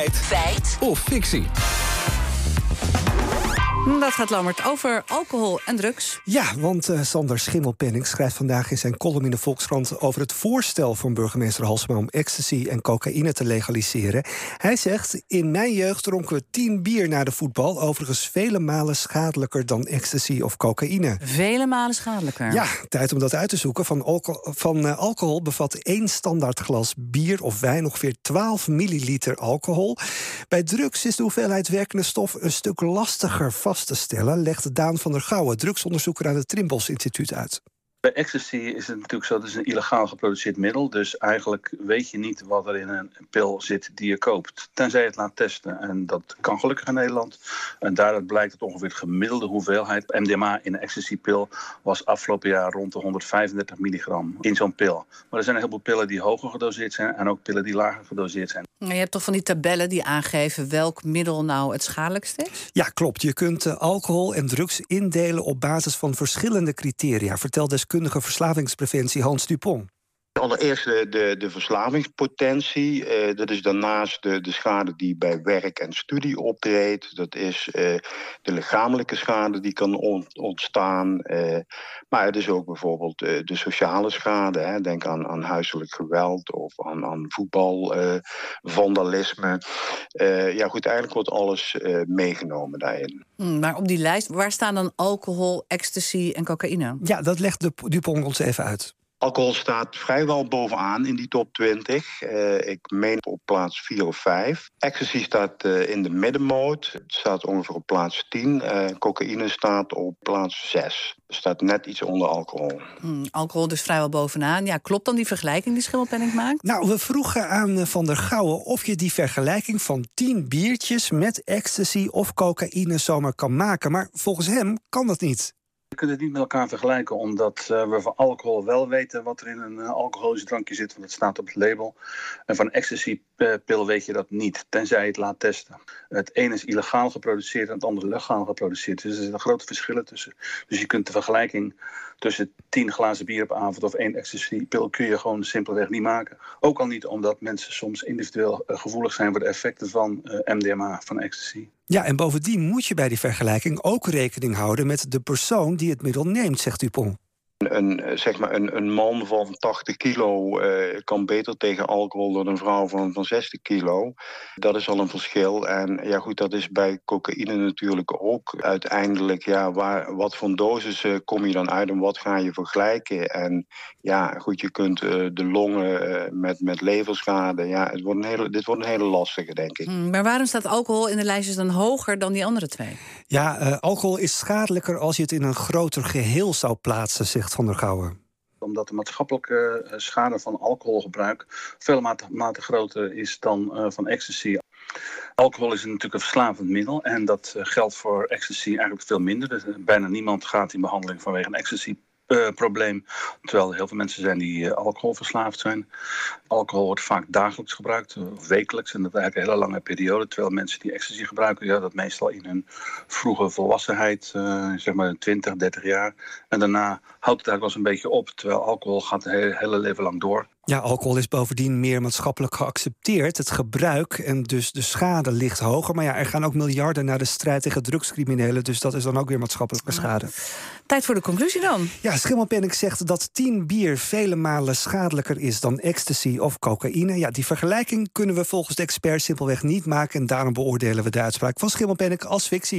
Feit. Feit. Of fictie. Dat gaat Lammert over alcohol en drugs. Ja, want uh, Sander Schimmelpenning schrijft vandaag in zijn column in de Volkskrant over het voorstel van burgemeester Halsema om ecstasy en cocaïne te legaliseren. Hij zegt: In mijn jeugd dronken we tien bier na de voetbal. Overigens vele malen schadelijker dan ecstasy of cocaïne. Vele malen schadelijker. Ja, tijd om dat uit te zoeken. Van, alcohol, van uh, alcohol bevat één standaard glas bier of wijn ongeveer 12 milliliter alcohol. Bij drugs is de hoeveelheid werkende stof een stuk lastiger vast te stellen, legt Daan van der Gouwen, drugsonderzoeker aan het Trimbos Instituut uit. Bij ecstasy is het natuurlijk zo, dat is een illegaal geproduceerd middel. Dus eigenlijk weet je niet wat er in een pil zit die je koopt. Tenzij je het laat testen. En dat kan gelukkig in Nederland. En daaruit blijkt dat ongeveer de gemiddelde hoeveelheid MDMA in een ecstasy-pil was afgelopen jaar rond de 135 milligram in zo'n pil. Maar er zijn een heleboel pillen die hoger gedoseerd zijn en ook pillen die lager gedoseerd zijn. Je hebt toch van die tabellen die aangeven welk middel nou het schadelijkste is? Ja, klopt. Je kunt uh, alcohol en drugs indelen op basis van verschillende criteria, vertelt deskundige verslavingspreventie Hans Dupont. Allereerst de, de, de verslavingspotentie. Uh, dat is daarnaast de, de schade die bij werk en studie optreedt. Dat is uh, de lichamelijke schade die kan on, ontstaan. Uh, maar het is ook bijvoorbeeld de sociale schade. Hè. Denk aan, aan huiselijk geweld of aan, aan voetbal, vandalisme. ja goed, eigenlijk wordt alles meegenomen daarin. Hmm, maar op die lijst, waar staan dan alcohol, ecstasy en cocaïne? Ja, dat legt de Dupont ons even uit. Alcohol staat vrijwel bovenaan in die top 20. Uh, ik meen op plaats 4 of 5. Ecstasy staat uh, in de middenmoot. Het staat ongeveer op plaats 10. Uh, cocaïne staat op plaats 6. Staat net iets onder alcohol. Hmm, alcohol dus vrijwel bovenaan. Ja, klopt dan die vergelijking die Schimmelpenning maakt? Nou, we vroegen aan Van der Gouwen of je die vergelijking van 10 biertjes met ecstasy of cocaïne zomaar kan maken. Maar volgens hem kan dat niet. Je kunt het niet met elkaar vergelijken, omdat uh, we van alcohol wel weten wat er in een uh, alcoholisch drankje zit, want het staat op het label. En van ecstasy-pil weet je dat niet, tenzij je het laat testen. Het ene is illegaal geproduceerd en het andere legaal geproduceerd. Dus er zitten grote verschillen tussen. Dus je kunt de vergelijking tussen 10 glazen bier op avond of één ecstasy-pil kun je gewoon simpelweg niet maken. Ook al niet omdat mensen soms individueel gevoelig zijn voor de effecten van MDMA, van ecstasy. Ja, en bovendien moet je bij die vergelijking ook rekening houden met de persoon die het middel neemt, zegt Dupont. Een, zeg maar een, een man van 80 kilo uh, kan beter tegen alcohol dan een vrouw van, van 60 kilo. Dat is al een verschil. En ja, goed, dat is bij cocaïne natuurlijk ook uiteindelijk. Ja, waar, wat voor dosis uh, kom je dan uit en wat ga je vergelijken? En ja, goed, je kunt uh, de longen met, met leverschade. Ja, het wordt een hele, dit wordt een hele lastige, denk ik. Hmm, maar waarom staat alcohol in de lijstjes dan hoger dan die andere twee? Ja, alcohol is schadelijker als je het in een groter geheel zou plaatsen, zegt Omdat de maatschappelijke schade van alcoholgebruik veel mate, groter is dan uh, van ecstasy. Alcohol is natuurlijk een verslavend middel en dat uh, geldt voor ecstasy eigenlijk veel minder. Dus, bijna niemand gaat in behandeling vanwege een ecstasy probleem. Terwijl er heel veel mensen zijn die uh, alcoholverslaafd zijn. Alcohol wordt vaak dagelijks gebruikt, of wekelijks. En dat eigenlijk een hele lange periode. Terwijl mensen die ecstasy gebruiken, ja, dat meestal in hun vroege volwassenheid, zeg maar 20, 30 jaar. En daarna houdt het eigenlijk wel eens een beetje op. Terwijl alcohol gaat het hele leven lang door. Ja, alcohol is bovendien meer maatschappelijk geaccepteerd. Het gebruik en dus de schade ligt hoger. Maar ja, er gaan ook miljarden naar de strijd tegen drugscriminelen. Dus dat is dan ook weer maatschappelijke schade. Tijd voor de conclusie dan. Ja, Schimmelpenninck zegt dat 10 bier vele malen schadelijker is dan ecstasy of cocaïne. Ja, die vergelijking kunnen we volgens de expert simpelweg niet maken. En daarom beoordelen we de uitspraak van Schimmelpenninck als fictie.